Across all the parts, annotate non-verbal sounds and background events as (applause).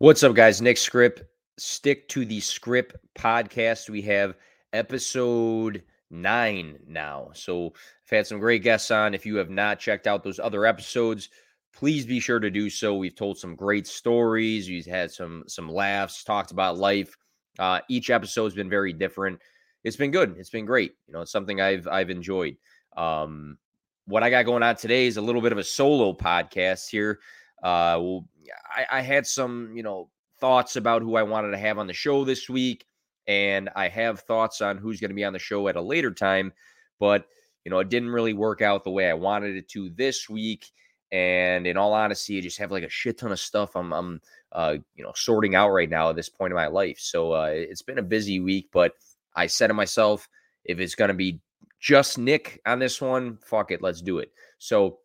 What's up, guys? Nick Skrip. Stick to the Skrip podcast. We have episode nine now. So I've had some great guests on. If you have not checked out those other episodes, please be sure to do so. We've told some great stories. We've had some some laughs, talked about life. Uh, each episode's been very different. It's been good. It's been great. You know, it's something I've I've enjoyed. Um, what I got going on today is a little bit of a solo podcast here. Uh, well, I, I had some, you know, thoughts about who I wanted to have on the show this week, and I have thoughts on who's going to be on the show at a later time. But you know, it didn't really work out the way I wanted it to this week. And in all honesty, I just have like a shit ton of stuff I'm, I'm uh, you know, sorting out right now at this point in my life. So uh, it's been a busy week, but I said to myself, if it's going to be just Nick on this one, fuck it, let's do it. So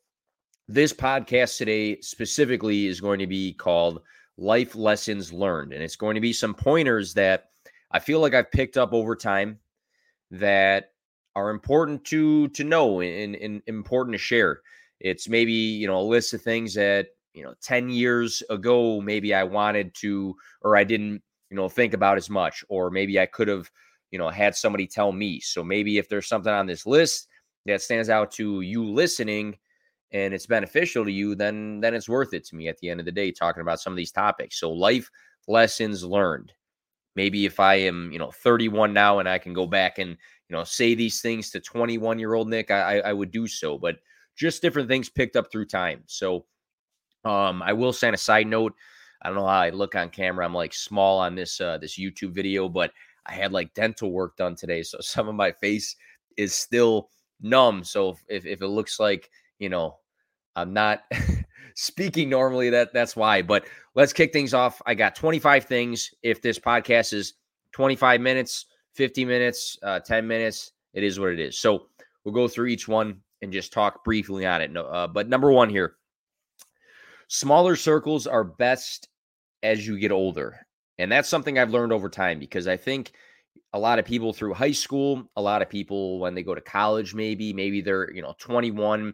this podcast today specifically is going to be called Life Lessons Learned. And it's going to be some pointers that I feel like I've picked up over time that are important to to know and, and important to share. It's maybe, you know, a list of things that, you know, 10 years ago, maybe I wanted to, or I didn't, you know, think about as much, or maybe I could have, you know, had somebody tell me. So maybe if there's something on this list that stands out to you listening, and it's beneficial to you, then then it's worth it to me at the end of the day talking about some of these topics. So life lessons learned. Maybe if I am, you know, 31 now and I can go back and, you know, say these things to 21 year old Nick, I, I would do so. But just different things picked up through time. So um, I will send a side note. I don't know how I look on camera. I'm like small on this uh, this YouTube video, but I had like dental work done today, so (laughs) some of my face is still numb. So if if it looks like you know I'm not (laughs) speaking normally. That that's why. But let's kick things off. I got 25 things. If this podcast is 25 minutes, 50 minutes, uh, 10 minutes, it is what it is. So we'll go through each one and just talk briefly on it. No, uh, but number one here, smaller circles are best as you get older, and that's something I've learned over time because I think a lot of people through high school, a lot of people when they go to college, maybe maybe they're you know 21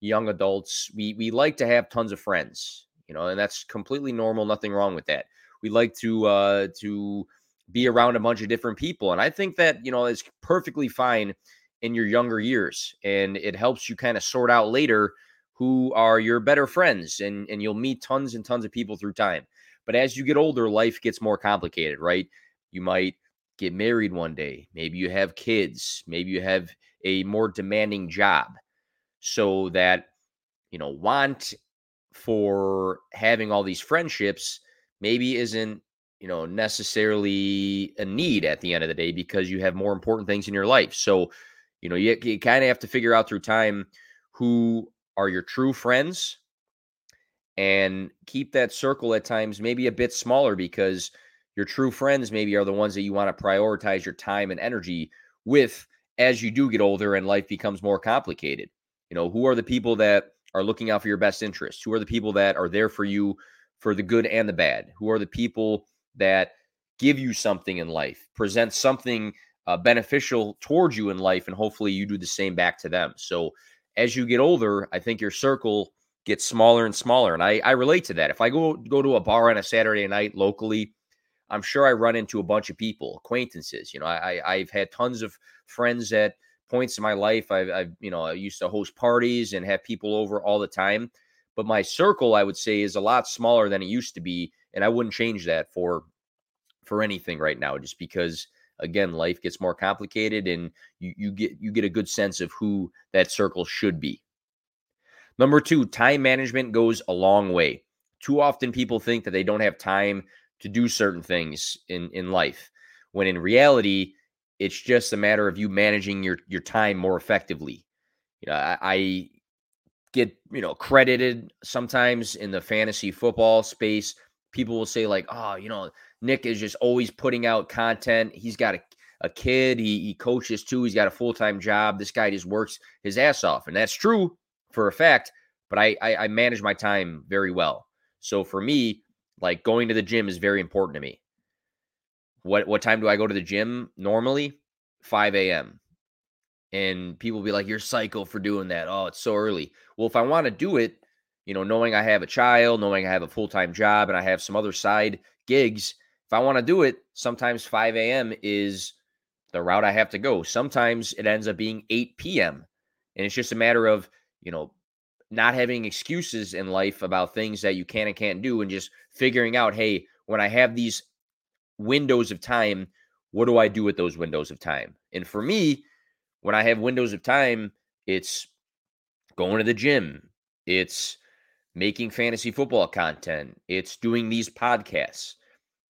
young adults, we we like to have tons of friends, you know, and that's completely normal. Nothing wrong with that. We like to uh to be around a bunch of different people, and I think that you know is perfectly fine in your younger years, and it helps you kind of sort out later who are your better friends, and and you'll meet tons and tons of people through time. But as you get older, life gets more complicated, right? You might get married one day. Maybe you have kids. Maybe you have a more demanding job so that you know want for having all these friendships maybe isn't you know necessarily a need at the end of the day because you have more important things in your life. So you know you, you kind of have to figure out through time who are your true friends and keep that circle at times maybe a bit smaller because your true friends maybe are the ones that you want to prioritize your time and energy with as you do get older and life becomes more complicated you know, who are the people that are looking out for your best interests? Who are the people that are there for you for the good and the bad? Who are the people that give you something in life, present something uh, beneficial towards you in life, and hopefully you do the same back to them. So as you get older, I think your circle gets smaller and smaller, and I, I relate to that. If I go go to a bar on a Saturday night locally, I'm sure I run into a bunch of people, acquaintances. You know, I, I've had tons of friends that points in my life. I've, I've, you know, I used to host parties and have people over all the time. But my circle, I would say, is a lot smaller than it used to be, and I wouldn't change that for for anything right now, just because again, life gets more complicated, and you you get you get a good sense of who that circle should be. Number two, time management goes a long way. Too often, people think that they don't have time to do certain things in in life, when in reality, it's just a matter of you managing your your time more effectively. You know, I, I get you know credited sometimes in the fantasy football space. People will say like, "Oh, you know, Nick is just always putting out content. He's got a a kid. He, he coaches too. He's got a full time job. This guy just works his ass off, and that's true for a fact. But I, I I manage my time very well. So for me, like going to the gym is very important to me. What what time do I go to the gym normally? 5 a.m. And people be like, "You're psycho for doing that." Oh, it's so early. Well, if I want to do it, you know, knowing I have a child, knowing I have a full time job, and I have some other side gigs, if I want to do it, sometimes 5 a.m. is the route I have to go. Sometimes it ends up being 8 p.m. And it's just a matter of, you know, not having excuses in life about things that you can and can't do and just figuring out, hey, when I have these windows of time, what do I do with those windows of time? And for me, when I have windows of time, it's going to the gym, it's making fantasy football content, it's doing these podcasts.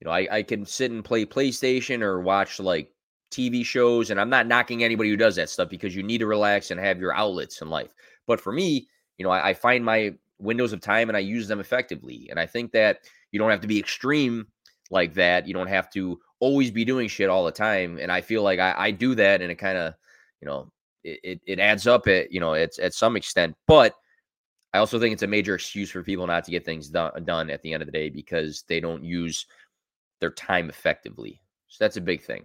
You know, I, I can sit and play PlayStation or watch like TV shows, and I'm not knocking anybody who does that stuff because you need to relax and have your outlets in life. But for me, you know, I, I find my windows of time and I use them effectively. And I think that you don't have to be extreme like that. You don't have to always be doing shit all the time. And I feel like I, I do that and it kind of, you know, it, it, adds up at, you know, it's at some extent. But I also think it's a major excuse for people not to get things done, done at the end of the day because they don't use their time effectively. So that's a big thing.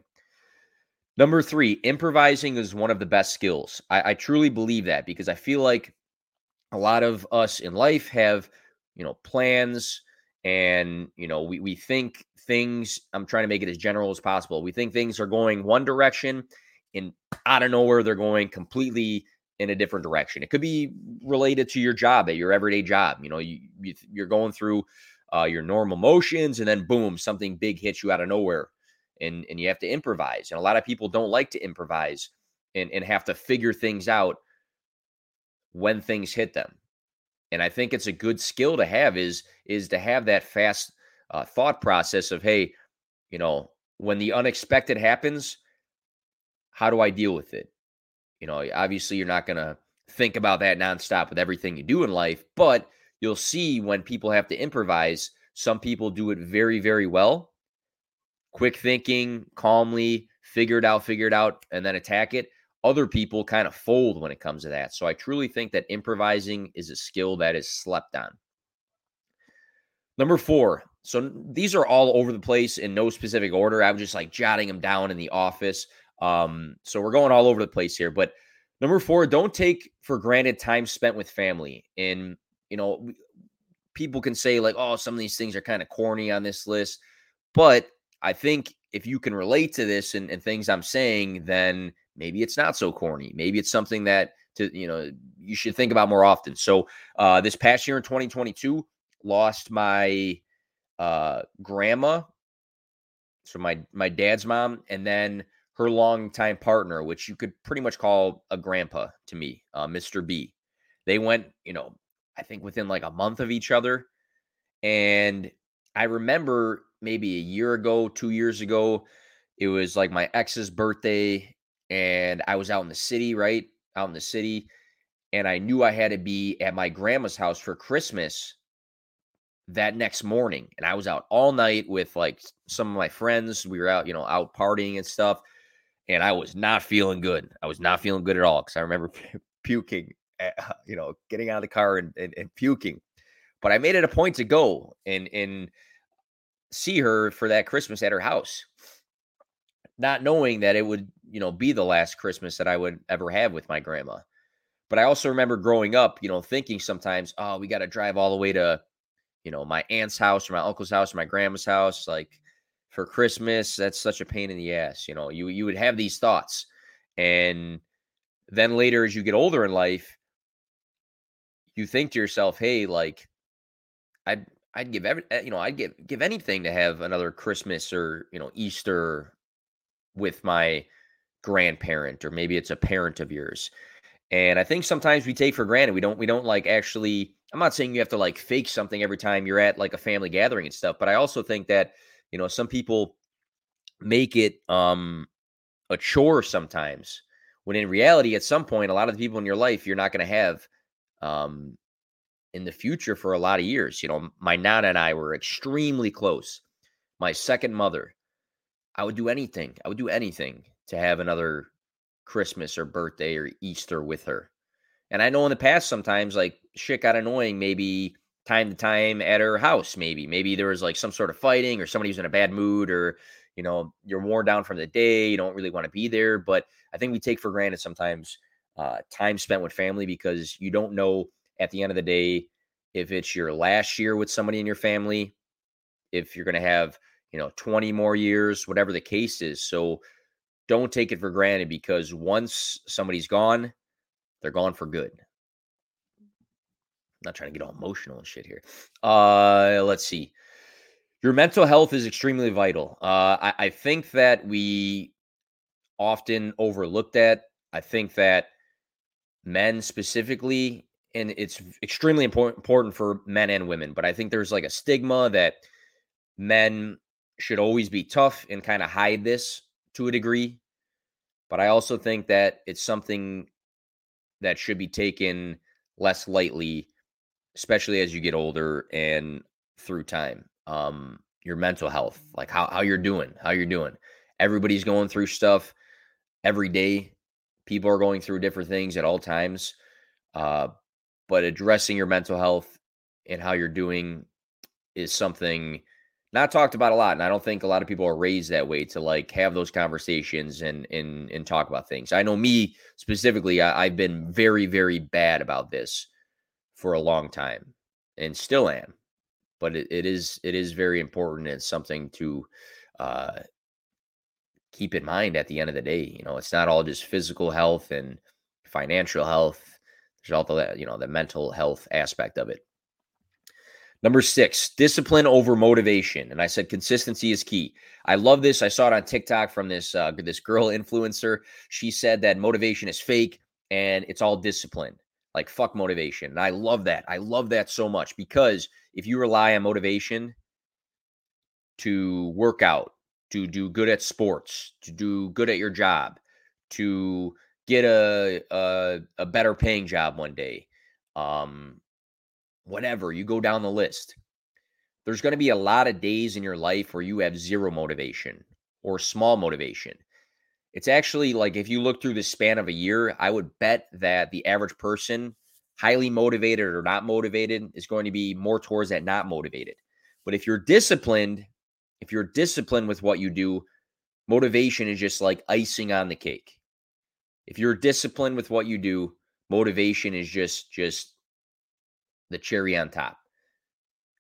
Number three, improvising is one of the best skills. I, I truly believe that because I feel like a lot of us in life have, you know, plans and, you know, we, we think things, I'm trying to make it as general as possible. We think things are going one direction and out of nowhere, they're going completely in a different direction. It could be related to your job at your everyday job. You know, you, you are going through uh, your normal motions, and then boom, something big hits you out of nowhere, and and you have to improvise. And a lot of people don't like to improvise and and have to figure things out when things hit them. And I think it's a good skill to have is is to have that fast uh, thought process of hey, you know, when the unexpected happens, how do I deal with it? You know, obviously you're not going to think about that nonstop with everything you do in life, but you'll see when people have to improvise, some people do it very, very well. Quick thinking, calmly, figure it out, figure it out, and then attack it. Other people kind of fold when it comes to that. So I truly think that improvising is a skill that is slept on. Number four. So these are all over the place in no specific order. I was just like jotting them down in the office. Um, so we're going all over the place here. But number four, don't take for granted time spent with family. And, you know, people can say, like, oh, some of these things are kind of corny on this list. But I think if you can relate to this and, and things I'm saying, then maybe it's not so corny. Maybe it's something that to you know you should think about more often. So uh, this past year in 2022, lost my uh, grandma, so my my dad's mom, and then her longtime partner, which you could pretty much call a grandpa to me, uh, Mr. B. They went, you know, I think within like a month of each other. And I remember maybe a year ago, two years ago, it was like my ex's birthday, and I was out in the city, right? Out in the city. And I knew I had to be at my grandma's house for Christmas that next morning. And I was out all night with like some of my friends. We were out, you know, out partying and stuff and I was not feeling good. I was not feeling good at all because I remember (laughs) puking, eh, at, (laughs) you know, getting out of the car and, and, and, puking. But I made it a point to go and and see her for that Christmas at her house, not knowing that it would, you know, be the last Christmas that I would ever have with my grandma. But I also remember growing up, you know, thinking sometimes, oh, we got to drive all the way to, you know, my aunt's house or my uncle's house or my grandma's house, like for Christmas. That's such a pain in the ass. You know, you you would have these thoughts, and then later as you get older in life, you think to yourself, "Hey, like, I'd I'd give every eh, you know I'd give give anything to have another Christmas or you know Easter with my grandparent or maybe it's a parent of yours." And I think sometimes we take for granted we don't we don't like actually. I'm not saying you have to like fake something every time you're at like a family gathering and stuff, but I also think that you know, some people make it um a chore sometimes when in reality at some point a lot of the people in your life you're not going to have um in the future for a lot of years you know my nana and i were extremely close my second mother i would do anything i would do anything to have another christmas or birthday or easter with her and i know in the past sometimes like shit got annoying maybe time to time at her house maybe maybe there was like some sort of fighting or somebody was in a bad mood or you know you're worn down from the day you don't really want to be there but i think we take for granted sometimes uh, time spent with family because you don't know at the end of the day if it's your last year with somebody in your family, if you're going to have, you know, 20 more years, whatever the case is. So don't take it for granted because once somebody's gone, they're gone for good. Not trying to get all emotional and shit here. Uh, let's see. Your mental health is extremely vital. Uh, I, I think that we often overlook that. I think that men specifically, and it's extremely important important for men and women, but I think there's like a stigma that men should always be tough and kind of hide this to a degree. But I also think that it's something that should be taken less lightly, especially as you get older and through time. Um, your mental health, like how, how you're doing, how you're doing. Everybody's going through stuff every day. People are going through different things at all times. Uh, but addressing your mental health and how you're doing is something not talked about a lot and i don't think a lot of people are raised that way to like have those conversations and and and talk about things i know me specifically I, have been very very bad about this for a long time and still am but it, it is it is very important and something to uh keep in mind at the end of the day you know it's not all just physical health and financial health there's also that you know the mental health aspect of it Number six, discipline over motivation. And I said consistency is key. I love this. I saw it on TikTok from this uh, this girl (laughs) influencer. She said that motivation is fake and it's all discipline. Like fuck motivation. And I love that. I love that so much because if you rely on motivation to work out, to do good at sports, to do good at your job, to get a a, a better paying job one day, um, whatever, you go down the list. There's going to be a lot of days in your life where you have zero motivation or small motivation. It's actually like if you look through the span of a year, I would bet that the average person, highly motivated or not motivated, is going to be more towards that not motivated. But if you're disciplined, if you're disciplined with what you do, motivation is just like icing on the cake. If you're disciplined with what you do, motivation is just just the cherry on top.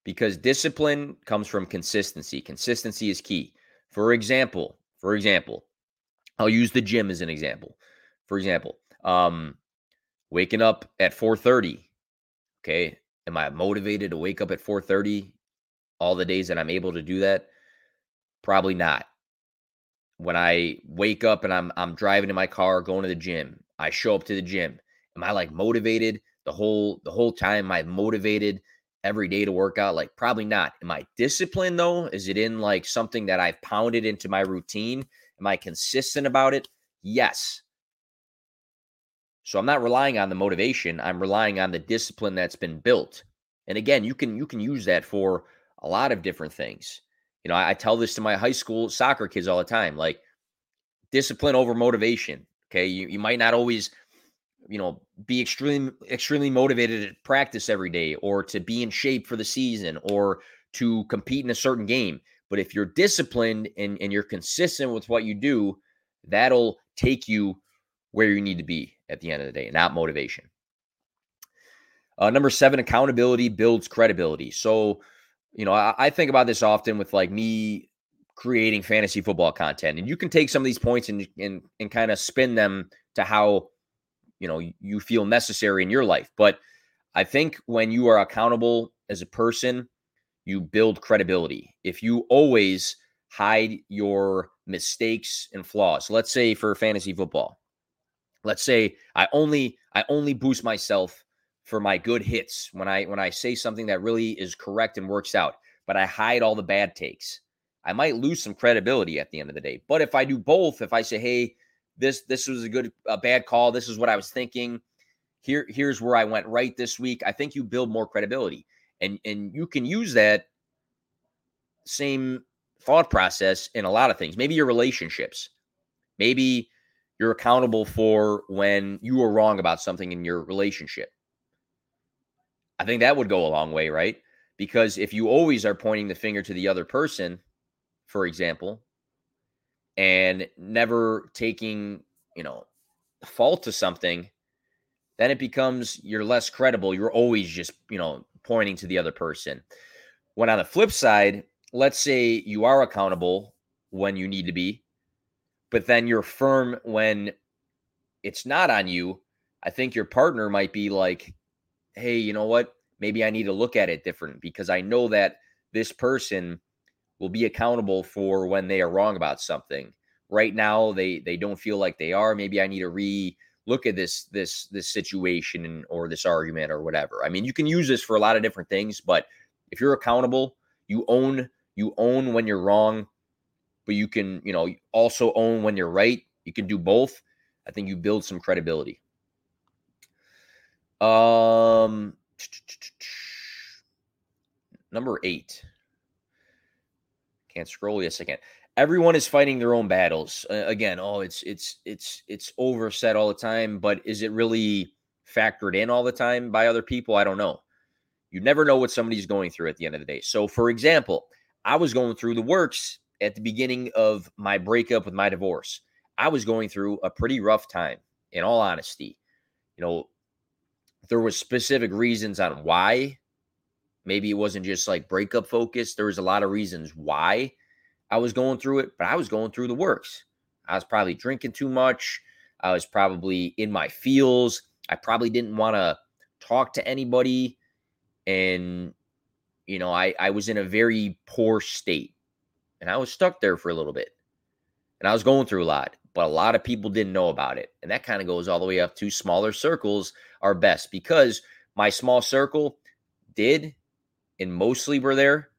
Because discipline comes from consistency. Consistency is key. For example, for example, I'll use the gym as an example. For example, um, waking up at 4:30. Okay, am I motivated to wake up at 4:30 all the days that I'm able to do that? Probably not. When I wake up and I'm I'm driving in my car going to the gym, I show up to the gym. Am I like motivated the whole the whole time? Am I motivated every day to work out? Like probably not. Am I disciplined though? Is it in like something that I've pounded into my routine? Am I consistent about it? Yes. So I'm not relying on the motivation. I'm relying on the discipline that's been built. And again, you can you can use that for a lot of different things. You know, I, I tell this to my high school soccer kids all the time, like discipline over motivation. Okay. You, you might not always you know, be extremely extremely motivated to practice every day or to be in shape for the season or to compete in a certain game. But if you're disciplined and, and you're consistent with what you do, that'll take you where you need to be at the end of the day, not motivation. Uh, number seven, accountability builds credibility. So, you know, I, I think about this often with like me creating fantasy football content, and you can take some of these points and and, and kind of spin them to how you know you feel necessary in your life but i think when you are accountable as a person you build credibility if you always hide your mistakes and flaws let's say for fantasy football let's say i only i only boost myself for my good hits when i when i say something that really is correct and works out but i hide all the bad takes i might lose some credibility at the end of the day but if i do both if i say hey this this was a good a bad call. This is what I was thinking. Here here's where I went right this week. I think you build more credibility. And and you can use that same thought process in a lot of things. Maybe your relationships. Maybe you're accountable for when you were wrong about something in your relationship. I think that would go a long way, right? Because if you always are pointing the finger to the other person, for example, and never taking, you know, fault to something, then it becomes you're less credible. You're always just, you know, pointing to the other person. When on the flip side, let's say you are accountable when you need to be, but then you're firm when it's not on you. I think your partner might be like, hey, you know what? Maybe I need to look at it different because I know that this person will be accountable for when they are wrong about something. Right now, they they don't feel like they are. Maybe I need to re look at this this this situation or this argument or whatever. I mean, you can use this for a lot of different things, but if you're accountable, you own you own when you're wrong, but you can, you know, also own when you're right. You can do both. I think you build some credibility. Um number 8. Can't scroll yes can everyone is fighting their own battles. Uh, again, oh, it's it's it's it's overset all the time, but is it really factored in all the time by other people? I don't know. You never know what somebody's going through at the end of the day. So, for example, I was going through the works at the beginning of my breakup with my divorce. I was going through a pretty rough time, in all honesty. You know, there was specific reasons on why. Maybe it wasn't just like breakup focused. There was a lot of reasons why I was going through it, but I was going through the works. I was probably drinking too much. I was probably in my feels. I probably didn't want to talk to anybody. And, you know, I, I was in a very poor state and I was stuck there for a little bit. And I was going through a lot, but a lot of people didn't know about it. And that kind of goes all the way up to smaller circles are best because my small circle did and mostly were there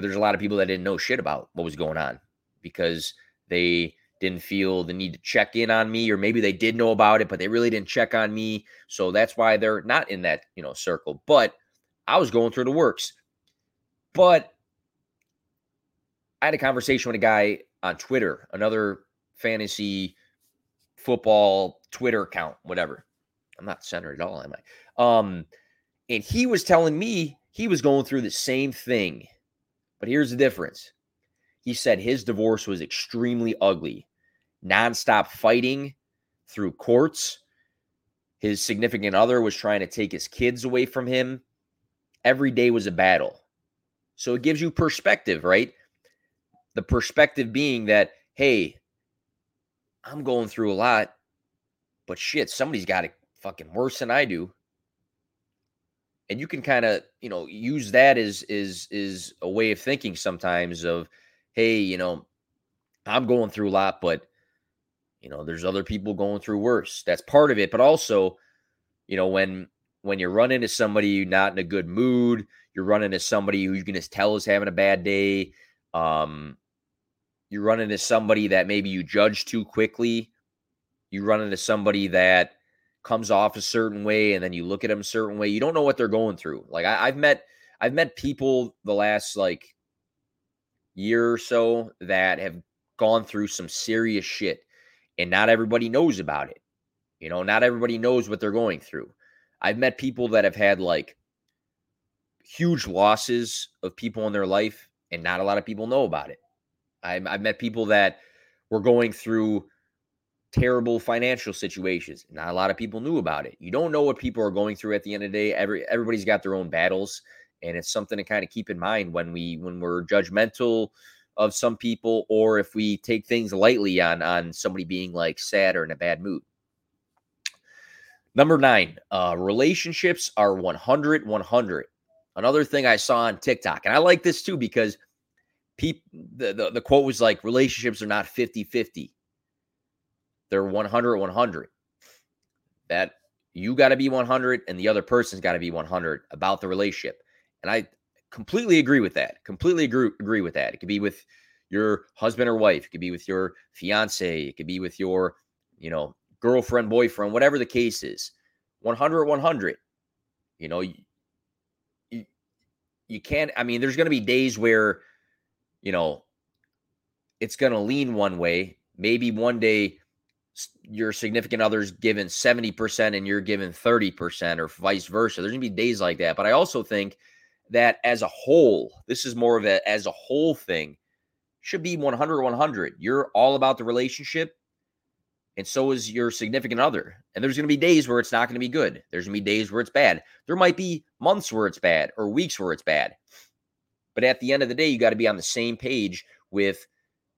but there's a lot of people that didn't know shit about what was going on because they didn't feel the need to check in on me or maybe they did know about it but they really didn't check on me. So that's why they're not in that you know circle. But i was going through the works. But i had a conversation with a guy on twitter another fantasy football twitter account whatever. I'm not centered at all am i? Um and he was telling me he was going through the same thing but here's the difference. He said his divorce was extremely ugly, nonstop fighting through courts. His significant other was trying to take his kids away from him. Every day was a battle. So it gives you perspective, right? The perspective being that, hey, I'm going through a lot, but shit, somebody's got it fucking worse than I do and you can kind of you know use that as is is a way of thinking sometimes of hey you know i'm going through a lot but you know there's other people going through worse. That's part of it but also you know when when you're running into somebody you're not in a good mood you're running into somebody who you can just tell is having a bad day um you run into somebody that maybe you judge too quickly you run into somebody that comes off a certain way and then you look at them a certain way. You don't know what they're going through. Like I, I've met I've met people the last like year or so that have gone through some serious shit and not everybody knows about it. You know, not everybody knows what they're going through. I've met people that have had like huge losses of people in their life and not a lot of people know about it. I've, I've met people that were going through terrible financial situations. Not a lot of people knew about it. You don't know what people are going through at the end of the day. Every everybody's got their own battles, and it's something to kind of keep in mind when we when we're judgmental of some people or if we take things lightly on on somebody being like sad or in a bad mood. Number 9, uh relationships are 100 100. Another thing I saw on TikTok and I like this too because people the, the, the quote was like relationships are not 50-50 they're 100 100. That you got to be 100 and the other person's got to be 100 about the relationship. And I completely agree with that. Completely agree, agree with that. It could be with your husband or wife, it could be with your fiance, it could be with your, you know, girlfriend, boyfriend, whatever the case is. 100 100. You know, you, you, you can't I mean there's going to be days where you know it's going to lean one way. Maybe one day your significant other's given 70% and you're given 30% or vice versa. There's going to be days like that. But I also think that as a whole, this is more of a as a whole thing, should be 100 100. You're all about the relationship And so is your significant other. And there's going to be days where it's not going to be good. There's going to be days where it's bad. There might be months where it's bad or weeks where it's bad. But at the end of the day, you got to be on the same page with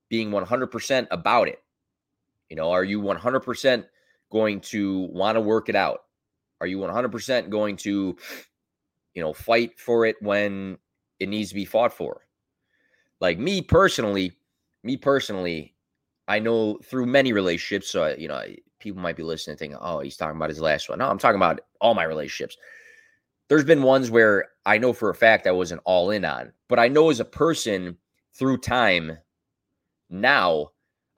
being 100% about it. You know, are you 100% going to want to work it out? Are you 100% going to, you know, fight for it when it needs to be fought for? Like me personally, me personally, I know through many relationships. So, you know, people might be listening thinking, oh, he's talking about his last one. No, I'm talking about all my relationships. There's been ones where I know for a fact I wasn't all in on, but I know as a person through time now,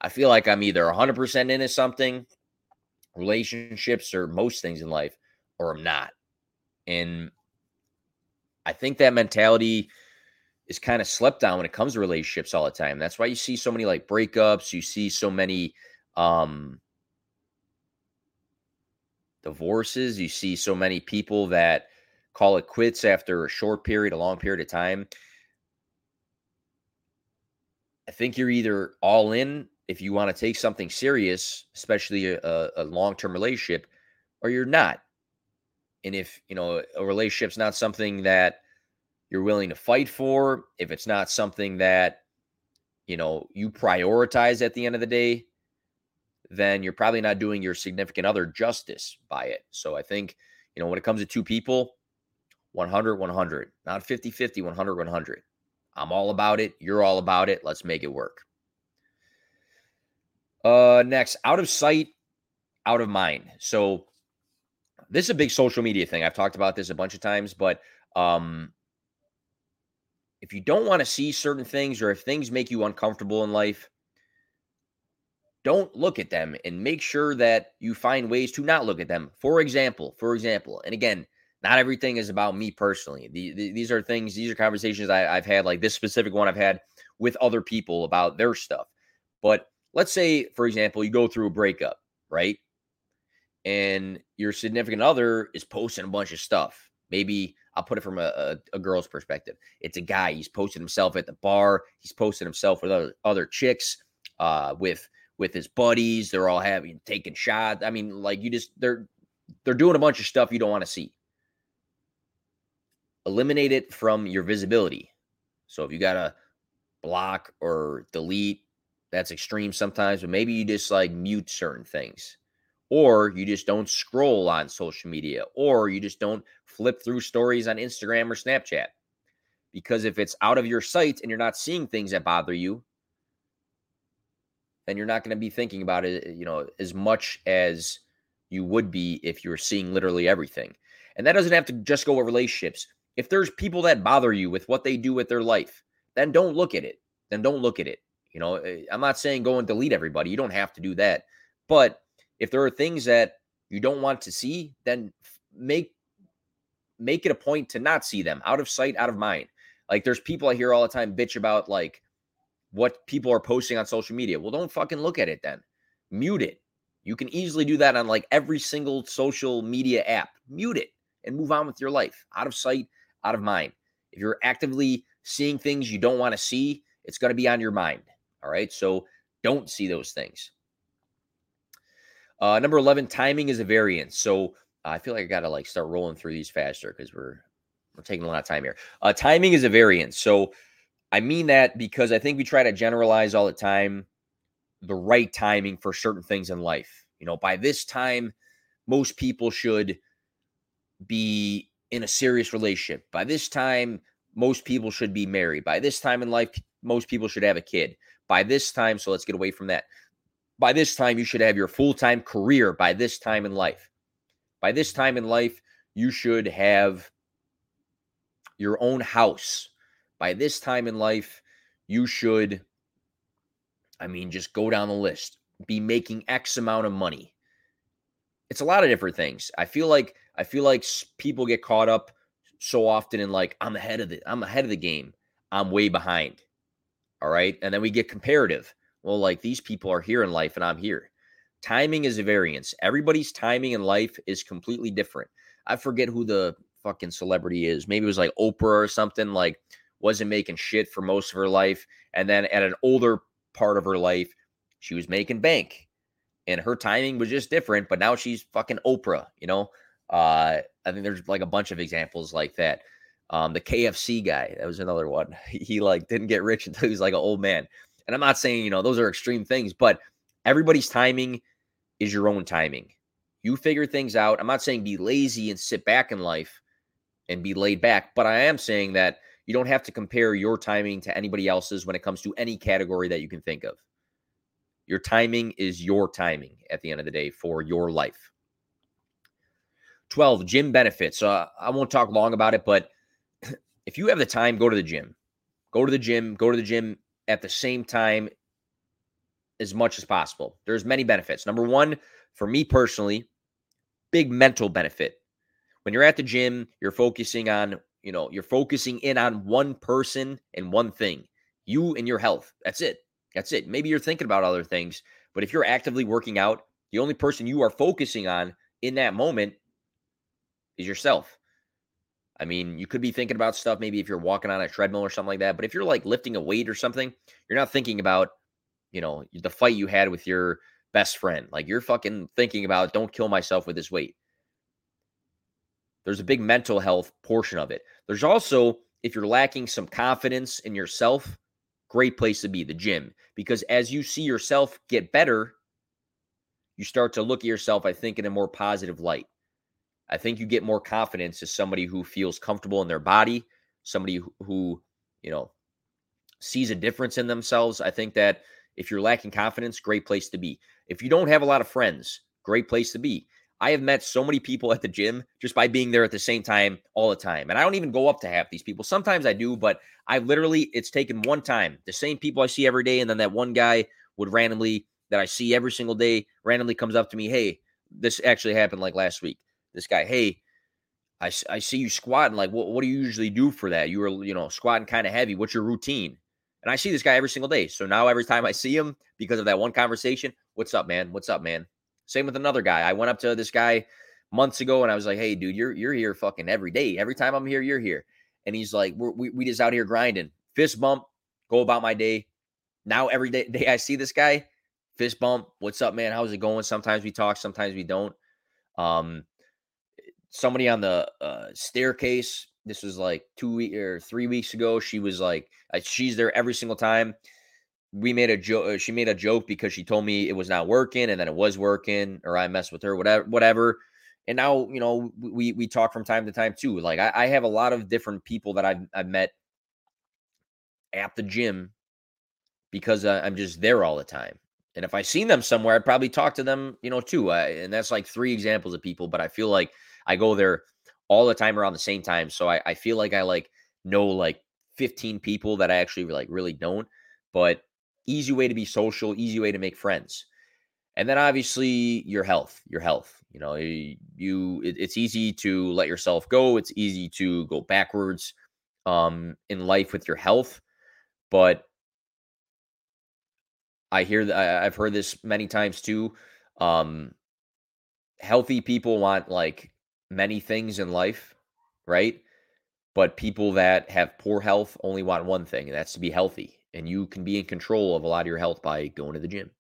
I feel like I'm either 100% into something, relationships, or most things in life, or I'm not. And I think that mentality is kind of slept on when it comes to relationships all the time. That's why you see so many like breakups, you see so many um divorces, you see so many people that call it quits after a short period, a long period of time. I think you're either all in if you want to take something serious, especially a, a long-term relationship, or you're not. And if you know a relationship's not something that you're willing to fight for, if it's not something that you know you prioritize at the end of the day, then you're probably not doing your significant other justice by it. So I think, you know, when it comes to two people, 100 100, not 50 50, 100 100. I'm all about it. You're all about it. Let's make it work. Uh next, out of sight, out of mind. So this is a big social media thing. I've talked about this a bunch of times, but um if you don't want to see certain things or if things make you uncomfortable in life, don't look at them and make sure that you find ways to not look at them. For example, for example, and again, not everything is about me personally. The, the, these are things, these are conversations I, I've had, like this specific one I've had with other people about their stuff. But let's say, for example, you go through a breakup, right? And your significant other is posting a bunch of stuff. Maybe I'll put it from a, a, a, girl's perspective. It's a guy. He's posted himself at the bar. He's posted himself with other, other chicks, uh, with with his buddies. They're all having taking shots. I mean, like you just they're they're doing a bunch of stuff you don't want to see. Eliminate it from your visibility. So if you gotta block or delete, that's extreme sometimes, but maybe you just like mute certain things or you just don't scroll on social media, or you just don't flip through stories on Instagram or Snapchat. Because if it's out of your sight and you're not seeing things that bother you, then you're not going to be thinking about it, eh, you know, as much as you would be if you're seeing literally everything. And that doesn't have to just go with relationships. If there's people that bother you with what they do with their life, then don't look at it. Then don't look at it. You know, eh, I'm not saying go and delete everybody. You don't have to do that. But if there are things that you don't want to see, then make make it a point to not see them out of sight, out of mind. Like there's people I hear all the time bitch about like what people are posting on social media. Well, don't fucking look at it then. Mute it. You can easily do that on like every single social media app. Mute it and move on with your life. Out of sight, out of mind. If you're actively seeing things you don't want to see, it's going to be on your mind. All right. So don't see those things. Uh, number 11, timing is a variance. So I feel like I got to like start rolling through these faster because we're we're taking a lot of time here. Uh, timing is a variance. So I mean that because I think we try to generalize all the time the right timing for certain things in life. You know, by this time, most people should be in a serious relationship. By this time, most people should be married. By this time in life, most people should have a kid. By this time, so let's get away from that by this time, you should have your full time career by this time in life. By this time in life, you should have your own house. By this time in life, you should, I mean, just go down the list, be making X amount of money. It's a lot of different things. I feel like I feel like people get caught up so often in like I'm ahead of the I'm ahead of the game. I'm way behind. All right? And then we get comparative well, like these people are here in life and I'm here. Timing is a variance. Everybody's timing in life is completely different. I forget who the fucking celebrity is. Maybe it was like Oprah or something, like wasn't making shit for most of her life. And then at an older part of her life, she was making bank. and her timing was just different, but now she's fucking Oprah, you know? Uh, I think there's like a bunch of examples like that. Um, the KFC guy, that was another one. (laughs) He, like didn't get rich until (laughs) he was like an old man. And I'm not saying, you know, those are extreme things, but everybody's timing is your own timing. You figure things out. I'm not saying be lazy and sit back in life and be laid back, but I am saying that you don't have to compare your timing to anybody else's when it comes to any category that you can think of. Your timing is your timing at the end of the day for your life. 12, gym benefits. Uh, I won't talk long about it, but if you have the time, go to the gym. Go to the gym, go to the gym at the same time as much as possible. There's many benefits. Number one, for me personally, big mental benefit. When you're at the gym, you're focusing on, you know, you're focusing in on one person and one thing, you and your health. That's it. That's it. Maybe you're thinking about other things, but if you're actively working out, the only person you are focusing on in that moment is yourself. I mean, you could be thinking about stuff maybe if you're walking on a treadmill or something like that, but if you're like lifting a weight or something, you're not thinking about, you know, the fight you had with your best friend. Like you're fucking thinking about don't kill myself with this weight. There's a big mental health portion of it. There's also if you're lacking some confidence in yourself, great place to be the gym because as you see yourself get better, you start to look at yourself I think in a more positive light. I think you get more confidence as somebody who feels comfortable in their body, somebody who, you know, sees a difference in themselves. I think that if you're lacking confidence, great place to be. If you don't have a lot of friends, great place to be. I have met so many people at the gym just by being there at the same time all the time. And I don't even go up to half these people. Sometimes I do, but I literally, it's taken one time. The same people I see every day. And then that one guy would randomly, that I see every single day, randomly comes up to me, Hey, this actually happened like last week this guy, hey, I, I see you squatting. Like, what, what do you usually do for that? You were, you know, squatting kind of heavy. What's your routine? And I see this guy every single day. So now every time I see him, because of that one conversation, what's up, man? What's up, man? Same with another guy. I went up to this guy months ago and I was like, hey, dude, you're you're here fucking every day. Every time I'm here, you're here. And he's like, we we just out here grinding. Fist bump, go about my day. Now every day, (laughs) day I see this guy, fist bump. What's up, man? How's it going? Sometimes we talk, sometimes we don't. Um, somebody on the uh, staircase. This was like two weeks or three weeks ago. She was like, uh, she's there every single time. We made a joke. Uh, she made a joke because she told me it was not working, and then it was working, or I messed with her, whatever, whatever. And now, you know, we we talk from time to time too. Like I, I have a lot of different people that I've I've met at the gym because uh, I'm just there all the time. And if I seen them somewhere, I'd probably talk to them, you know, too. Uh, and that's like three examples of people. But I feel like I go there all the time around the same time. So I, I feel like I like know like 15 people that I actually like really don't. But easy way to be social, easy way to make friends. And then obviously your health, your health. You know, you it, it's easy to let yourself go. It's easy to go backwards um in life with your health, but I hear that I've heard this many times too. Um healthy people want like many things in life, right? But people that have poor health only want one thing, and that's to be healthy. And you can be in control of a lot of your health by going to the gym.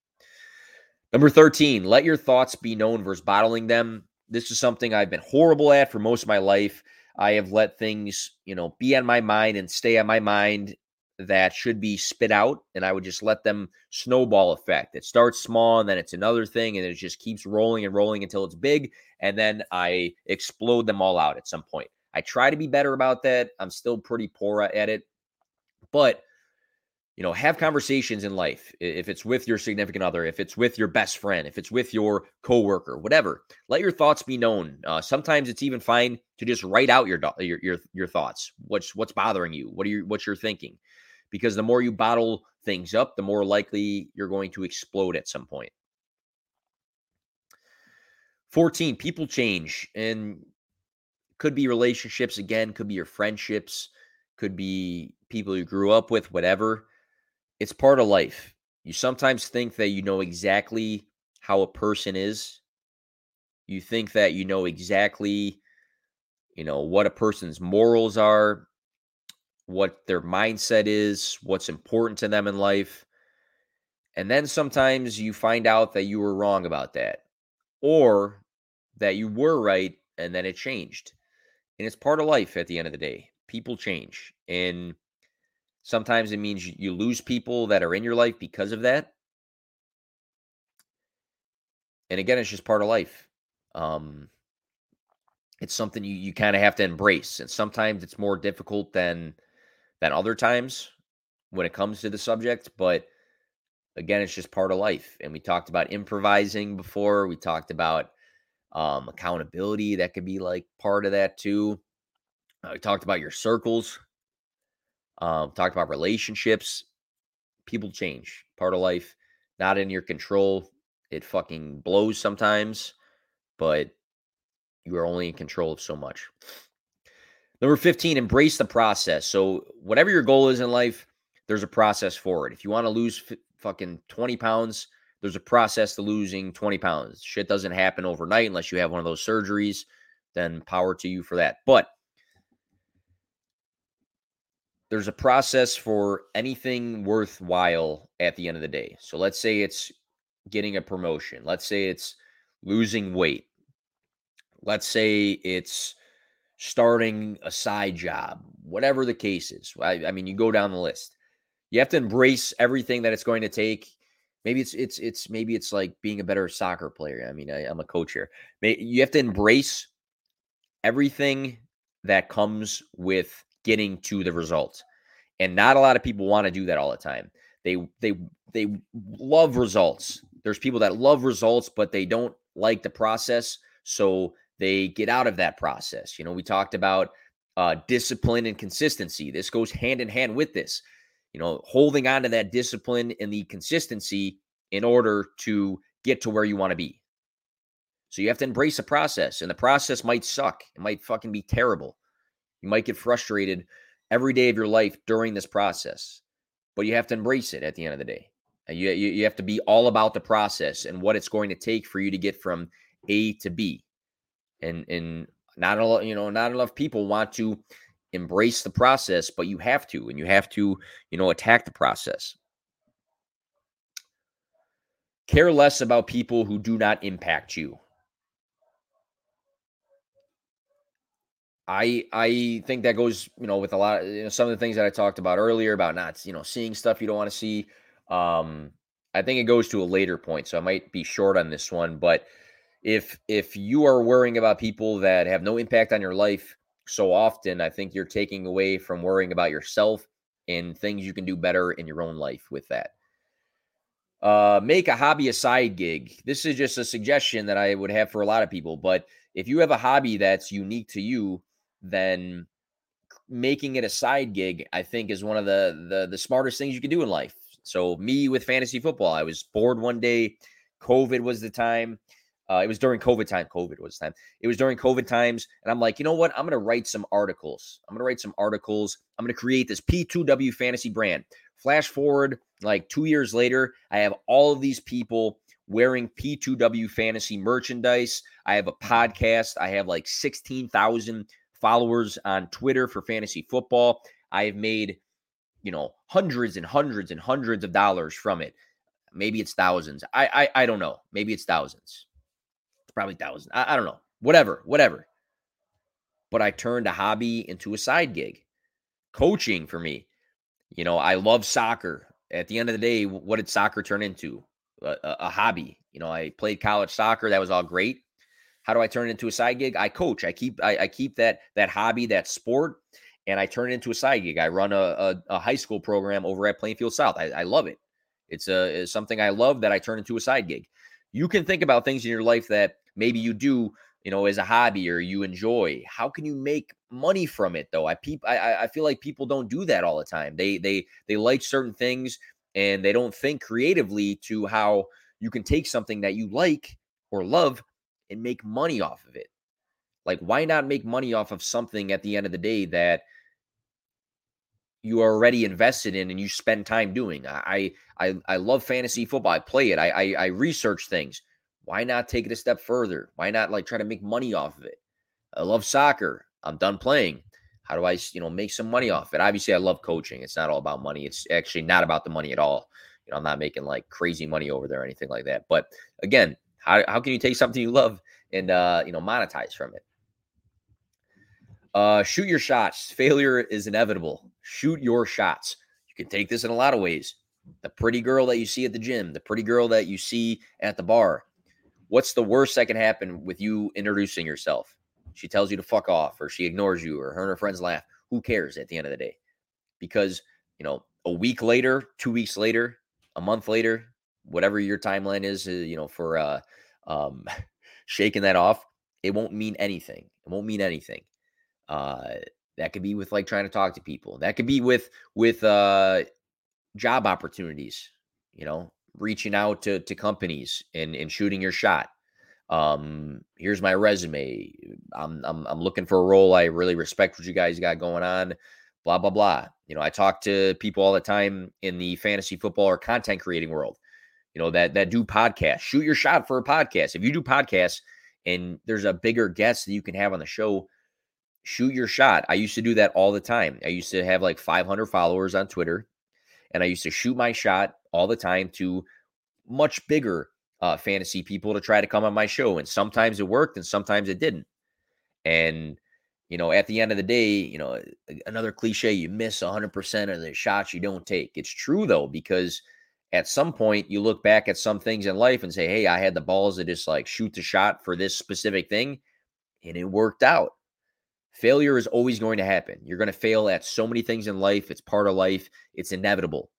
Number 13, let your thoughts be known versus bottling them. This is something I've been horrible at for most of my life. I have let things, you know, be on my mind and stay on my mind that should be spit out and I would just let them snowball effect. It starts small and then it's another thing and it just keeps rolling and rolling until it's big and then I explode them all out at some point. I try to be better about that. I'm still pretty poor at it. But you know, have conversations in life. If it's with your significant other, if it's with your best friend, if it's with your coworker, whatever, let your thoughts be known. Uh, sometimes it's even fine to just write out your, your your your thoughts. What's what's bothering you? What are you what you're thinking? Because the more you bottle things up, the more likely you're going to explode at some point. 14, people change and could be relationships again, could be your friendships, could be people you grew up with, whatever. It's part of life. You sometimes think that you know exactly how a person is. You think that you know exactly, you know, what a person's morals are, what their mindset is, what's important to them in life. And then sometimes you find out that you were wrong about that or that you were right and then it changed. And it's part of life at the end of the day. People change. And sometimes it means you lose people that are in your life because of that. And again, it's just part of life. Um, it's something you, you kind of have to embrace. And sometimes it's more difficult than than other times when it comes to the subject. But again, it's just part of life. And we talked about improvising before. We talked about um, accountability that could be like part of that too. Uh, we talked about your circles. Um, talked about relationships. People change. Part of life. Not in your control. It fucking blows sometimes, but you are only in control of so much. Number 15, embrace the process. So, whatever your goal is in life, there's a process for it. If you want to lose f- fucking 20 pounds, there's a process to losing 20 pounds. Shit doesn't happen overnight unless you have one of those surgeries. Then power to you for that. But there's a process for anything worthwhile at the end of the day. So let's say it's getting a promotion. Let's say it's losing weight. Let's say it's starting a side job, whatever the case is. I, I mean, you go down the list. You have to embrace everything that it's going to take Maybe it's it's it's maybe it's like being a better soccer player. I mean, I, am a coach here. You have to embrace everything that comes with getting to the results, and not a lot of people want to do that all the time. They they they love results. There's people that love results, but they don't like the process, so they get out of that process. You know, we talked about uh, discipline and consistency. This goes hand in hand with this you know, holding on to that discipline and the consistency in order to get to where you want to be. So you have to embrace the process, and the process might suck. It might fucking be terrible. You might get frustrated every day of your life during this process, but you have to embrace it at the end of the day. And you, you, you have to be all about the process and what it's going to take for you to get from A to B. And and not a lot, you know, not enough people want to embrace the process, but you have to, and you have to, you know, attack the process. Care less about people who do not impact you. I I think that goes, you know, with a lot of you know, some of the things that I talked about earlier about not, you know, seeing stuff you don't want to see. Um, I think it goes to a later point, so I might be short on this one, but if if you are worrying about people that have no impact on your life, so often, I think you're taking away from worrying about yourself and things you can do better in your own life with that. Uh, make a hobby a side gig. This is just a suggestion that I would have for a lot of people. But if you have a hobby that's unique to you, then making it a side gig, I think, is one of the the, the smartest things you can do in life. So, me with fantasy football, I was bored one day. COVID was the time. Uh, it was during COVID time. COVID was time. It was during COVID times. And I'm like, you know what? I'm going to write some articles. I'm going to write some articles. I'm going to create this P2W fantasy brand. Flash forward like two years later, I have all of these people wearing P2W fantasy merchandise. I have a podcast. I have like 16,000 followers on Twitter for fantasy football. I have made, you know, hundreds and hundreds and hundreds of dollars from it. Maybe it's thousands. I I, I don't know. Maybe it's thousands probably thousand. I, I don't know. Whatever, whatever. But I turned a hobby into a side gig. Coaching for me. You know, I love soccer. At the end of the day, what did soccer turn into? A, a, a hobby. You know, I played college soccer. That was all great. How do I turn it into a side gig? I coach. I keep I, I keep that that hobby, that sport, and I turn it into a side gig. I run a, a, a high school program over at Plainfield South. I, I love it. It's a it's something I love that I turn into a side gig. You can think about things in your life that maybe you do you know as a hobby or you enjoy. How can you make money from it though? I peep i i feel like people don't do that all the time. They they they like certain things and they don't think creatively to how you can take something that you like or love and make money off of it. Like why not make money off of something at the end of the day that you are already invested in and you spend time doing? I i i love fantasy football. I play it. I i, I research things why not take it a step further? Why not like try to make money off of it? I love soccer. I'm done playing. How do I, you know, make some money off it? Obviously, I love coaching. It's not all about money. It's actually not about the money at all. you know, I'm not making like crazy money over there or anything like that. But again, how, how can you take something you love and uh, you know monetize from it? Uh, shoot your shots. Failure is inevitable. Shoot your shots. You can take this in a lot of ways. The pretty girl that you see at the gym, the pretty girl that you see at the bar. What's the worst that can happen with you introducing yourself? She tells you to fuck off, or she ignores you, or her and her friends laugh. Who cares at the end of the day? Because, you know, a week later, two weeks later, a month later, whatever your timeline is, uh, you know, for uh, um, (laughs) shaking that off, it won't mean anything. It won't mean anything. Uh, that could be with like trying to talk to people. That could be with with uh, job opportunities. You know, reaching out to to companies and and shooting your shot. Um, here's my resume. I'm I'm I'm looking for a role. I really respect what you guys got going on. Blah blah blah. You know, I talk to people all the time in the fantasy football or content creating world. You know that that do podcasts. Shoot your shot for a podcast. If you do podcasts and there's a bigger guest that you can have on the show, shoot your shot. I used to do that all the time. I used to have like 500 followers on Twitter, and I used to shoot my shot all the time to much bigger uh, fantasy people to try to come on my show. And sometimes it worked, and sometimes it didn't. And you know, at the end of the day, you know, another cliche: you miss 100% of the shots you don't take. It's true though, because at some point you look back at some things in life and say, "Hey, I had the balls to just like shoot the shot for this specific thing, and it worked out." Failure is always going to happen. You're going to fail at so many things in life. It's part of life. It's inevitable.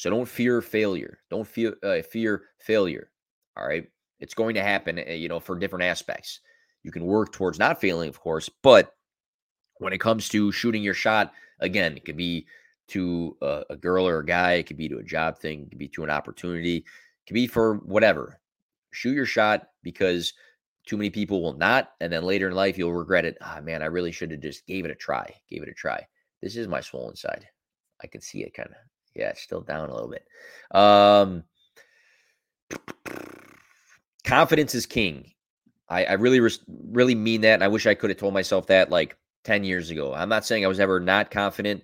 So don't fear failure. Don't fear uh, fear failure. All right, it's going to happen. Uh, you know, for different aspects. You can work towards not failing, of course, but when it comes to shooting your shot, again, it could be to a, a girl or a guy. It could be to a job thing. It could be to an opportunity. It could be for whatever. Shoot your shot because too many people will not, and then later in life you'll regret it. Ah, oh, man, I really should have just gave it a try. Gave it a try. This is my swollen side. I can see it kind of. Yeah, it's still down a little bit. Um, confidence is king. I, I really, really mean that. And I wish I could have told myself that like 10 years ago. I'm not saying I was ever not confident,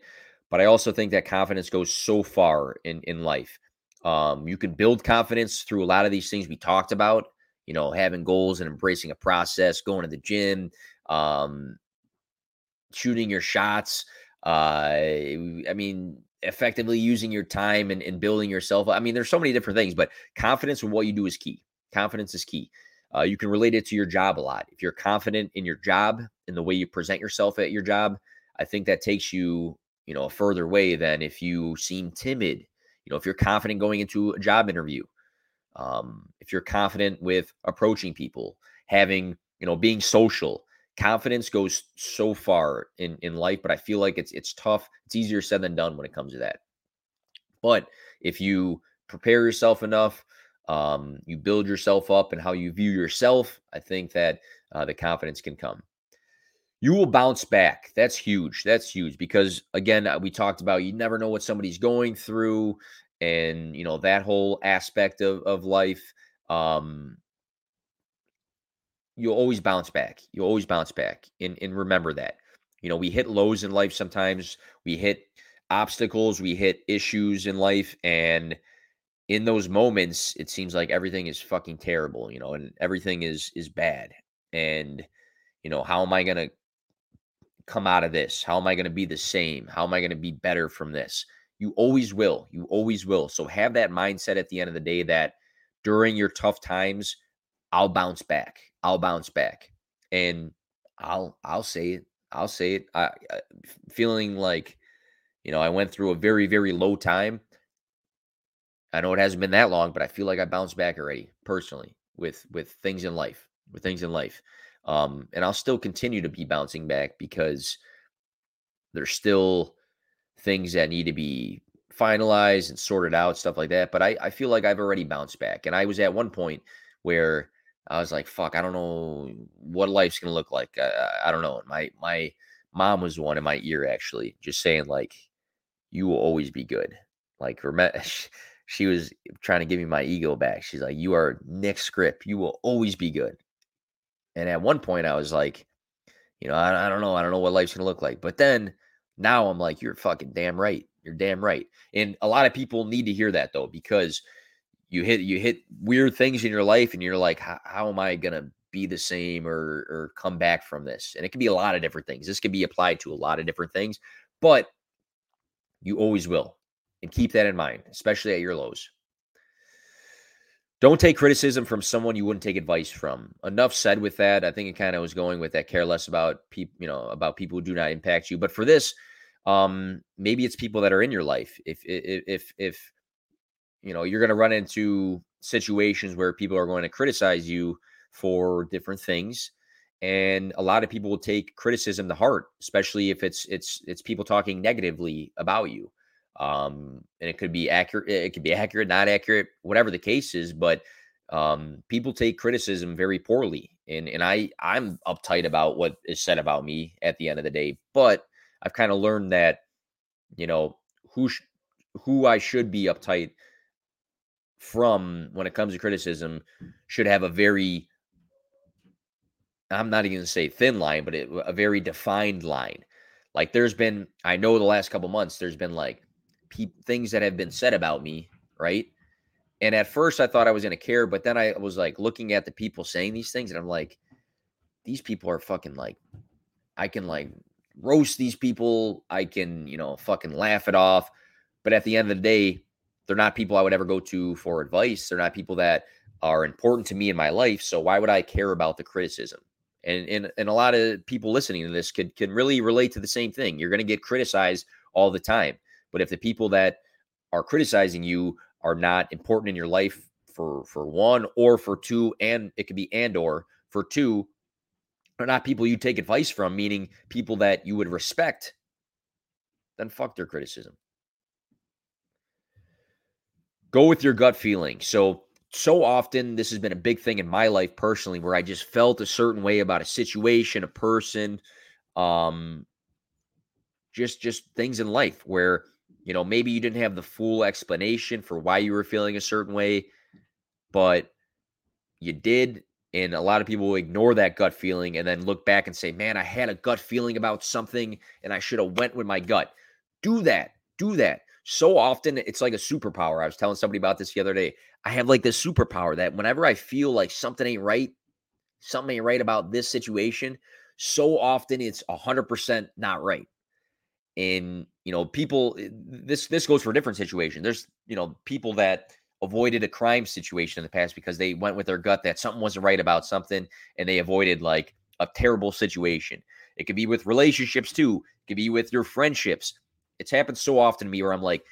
but I also think that confidence goes so far in, in life. Um, you can build confidence through a lot of these things we talked about you know, having goals and embracing a process, going to the gym, um, shooting your shots. Uh, I mean, effectively using your time and, and building yourself. I mean, there's so many different things, but confidence in what you do is key. Confidence is key. Uh, you can relate it to your job a lot. If you're confident in your job, in the way you present yourself at your job, I think that takes you, you know, a further way than if you seem timid. You know, if you're confident going into a job interview, um, if you're confident with approaching people, having, you know, being social, confidence goes so far in in life, but I feel like it's it's tough. It's easier said than done when it comes to that. But if you prepare yourself enough, um, you build yourself up and how you view yourself, I think that uh, the confidence can come. You will bounce back. That's huge. That's huge because again, uh, we talked about you never know what somebody's going through and you know that whole aspect of of life um you'll always bounce back. You'll always bounce back and and remember that. You know we hit lows in life sometimes. We hit obstacles. We hit issues in life. And in those moments it seems like everything is fucking terrible you know and everything is is bad. And you know how am i going to come out of this? How am i going to be the same? How am i going to be better from this? You always will. You always will. So have that mindset at the end of the day that during your tough times, I'll bounce back. I'll bounce back. And I'll I'll say it. I'll say it. I, I feeling like you know, I went through a very very low time. I know it hasn't been that long, but I feel like I bounced back already personally with with things in life, with things in life. Um and I'll still continue to be bouncing back because there's still things that need to be finalized and sorted out, stuff like that. But I, I feel like I've already bounced back. And I was at one point where I was like, fuck, I don't know what life's gonna look like. I, I don't know. My my mom was one in my ear actually, just saying like, you will always be good. Like remember (laughs) she was trying to give me my ego back. She's like, you are Nick Skrip. You will always be good. And at one point I was like, you know, I, I don't know. I don't know what life's gonna look like. But then now I'm like, you're fucking damn right. You're damn right. And a lot of people need to hear that though, because you hit you hit weird things in your life and you're like, how, am I gonna be the same or or come back from this? And it can be a lot of different things. This can be applied to a lot of different things, but you always will. And keep that in mind, especially at your lows. Don't take criticism from someone you wouldn't take advice from. Enough said with that. I think it kind of was going with that care less about people, you know, about people who do not impact you. But for this, um, maybe it's people that are in your life. If if if if you know you're going to run into situations where people are going to criticize you for different things and a lot of people will take criticism to heart especially if it's it's it's people talking negatively about you um and it could be accurate it could be accurate not accurate whatever the case is but um people take criticism very poorly and and i i'm uptight about what is said about me at the end of the day but i've kind of learned that you know who sh- who i should be uptight from when it comes to criticism should have a very I'm not even going to say thin line, but it, a very defined line. Like there's been, I know the last couple months, there's been like pe- things that have been said about me, right? And at first I thought I was going to care, but then I was like looking at the people saying these things and I'm like, these people are fucking like, I can like roast these people. I can, you know, fucking laugh it off. But at the end of the day, they're not people I would ever go to for advice. They're not people that are important to me in my life. So why would I care about the criticism? And, and, and a lot of people listening to this could can really relate to the same thing. You're going to get criticized all the time. But if the people that are criticizing you are not important in your life for for one or for two, and it could be and or for two, are not people you take advice from, meaning people that you would respect, then fuck their criticism. Go with your gut feeling. So so often this has been a big thing in my life personally where I just felt a certain way about a situation, a person, um just just things in life where you know maybe you didn't have the full explanation for why you were feeling a certain way but you did and a lot of people ignore that gut feeling and then look back and say man i had a gut feeling about something and i should have went with my gut do that do that so often it's like a superpower. I was telling somebody about this the other day. I have like this superpower that whenever I feel like something ain't right, something ain't right about this situation, so often it's 100% not right. And you know, people eh, this this goes for a different situation. There's, you know, people that avoided a crime situation in the past because they went with their gut that something wasn't right about something and they avoided like a terrible situation. It could be with relationships too. It could be with your friendships it's happened so often to me where I'm like,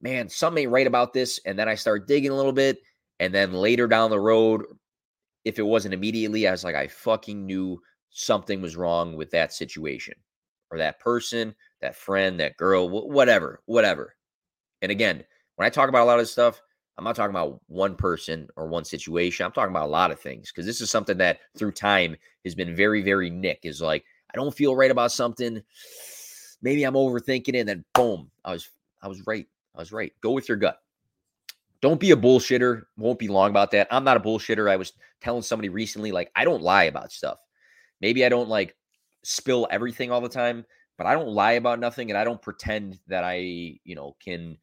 man, something ain't right about this. And then I start digging a little bit. And then later down the road, if it wasn't immediately, I was like, I fucking knew something was wrong with that situation or that person, that friend, that girl, whatever, whatever. And again, when I talk about a lot of this stuff, I'm not talking about one person or one situation. I'm talking about a lot of things because this is something that through time has been very, very Nick is like, I don't feel right about something maybe I'm overthinking it, and then boom, I was I was right. I was right. Go with your gut. Don't be a bullshitter. Won't be long about that. I'm not a bullshitter. I was telling somebody recently, like, I don't lie about stuff. Maybe I don't like spill everything all the time, but I don't lie about nothing and I don't pretend that I, you know, can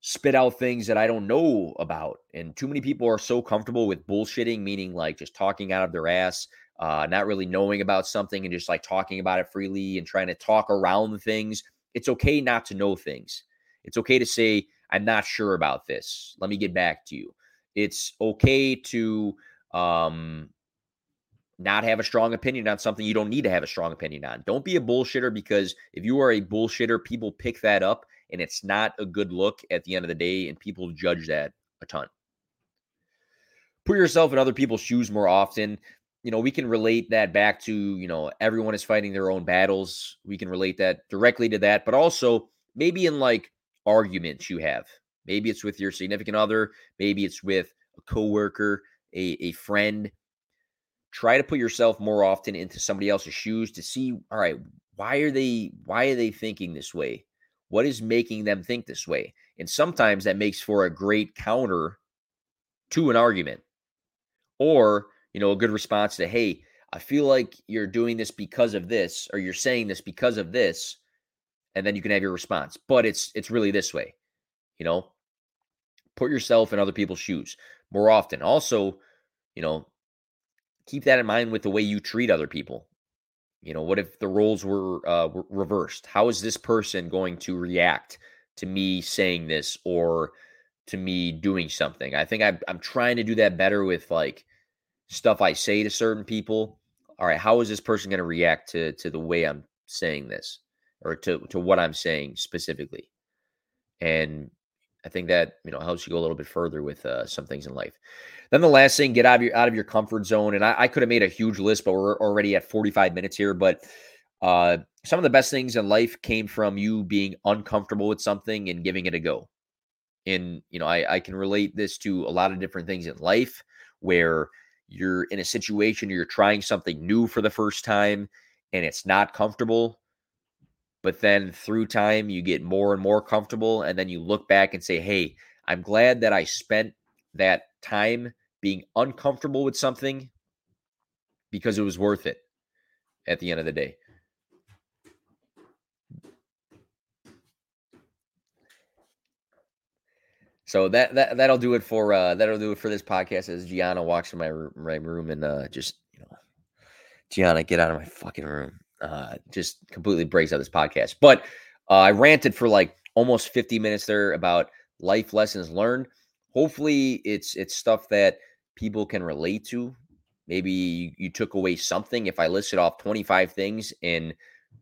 spit out things that I don't know about. And too many people are so comfortable with bullshitting, meaning like just talking out of their ass uh, not really knowing about something and just like talking about it freely and trying to talk around things. It's okay not to know things. It's okay to say, I'm not sure about this. Let me get back to you. It's okay to um, not have a strong opinion on something you don't need to have a strong opinion on. Don't be a bullshitter because if you are a bullshitter, people pick that up and it's not a good look at the end of the day and people judge that a ton. Put yourself in other people's shoes more often you know, we can relate that back to, you know, everyone is fighting their own battles. We can relate that directly to that, but also maybe in like arguments you have. Maybe it's with your significant other, maybe it's with a coworker, a, a friend. Try to put yourself more often into somebody else's shoes to see, all right, why are they why are they thinking this way? What is making them think this way? And sometimes that makes for a great counter to an argument. Or you know, a good response to, hey, I feel like you're doing this because of this, or you're saying this because of this. and then you can have your response. But it's it's really this way, you know. Put yourself in other people's shoes more often. Also, you know, keep that in mind with the way you treat other people. You know, what if the roles were uh, reversed? How is this person going to react to me saying this or to me doing something? I think I'm, I'm trying to do that better with like stuff I say to certain people. All right, how is this person going to react to to the way I'm saying this or to to what I'm saying specifically? And I think that you know helps you go a little bit further with uh, some things in life. Then the last thing, get out of your out of your comfort zone. And I, I could have made a huge list, but we're already at 45 minutes here. But uh, some of the best things in life came from you being uncomfortable with something and giving it a go. And you know, I, I can relate this to a lot of different things in life where you're in a situation you're trying something new for the first time and it's not comfortable but then through time you get more and more comfortable and then you look back and say hey i'm glad that i spent that time being uncomfortable with something because it was worth it at the end of the day So that that that'll do it for uh that'll do it for this podcast as Gianna walks in my room, my room and uh just you know Gianna get out of my fucking room uh, just completely breaks out this podcast. But uh, I ranted for like almost 50 minutes there about life lessons learned. Hopefully, it's it's stuff that people can relate to. Maybe you, you took away something. If I listed off 25 things and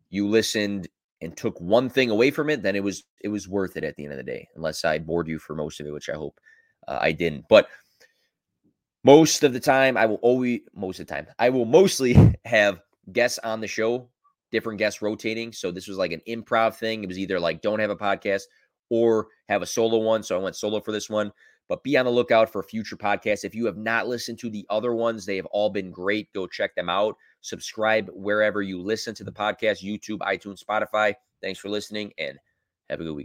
you listened and took one thing away from it, then it was it was worth it at the end of the day. Unless I bored you for most of it, which I hope uh, I didn't. But most of the time, I will always most of the time I will mostly (laughs) have guests on the show, different guests rotating. So this was like an improv thing. It was either like don't have a podcast or have a solo one. So I went solo for this one. But be on the lookout for future podcasts. If you have not listened to the other ones, they have all been great. Go check them out. Subscribe wherever you listen to the podcast YouTube, iTunes, Spotify. Thanks for listening and have a good week.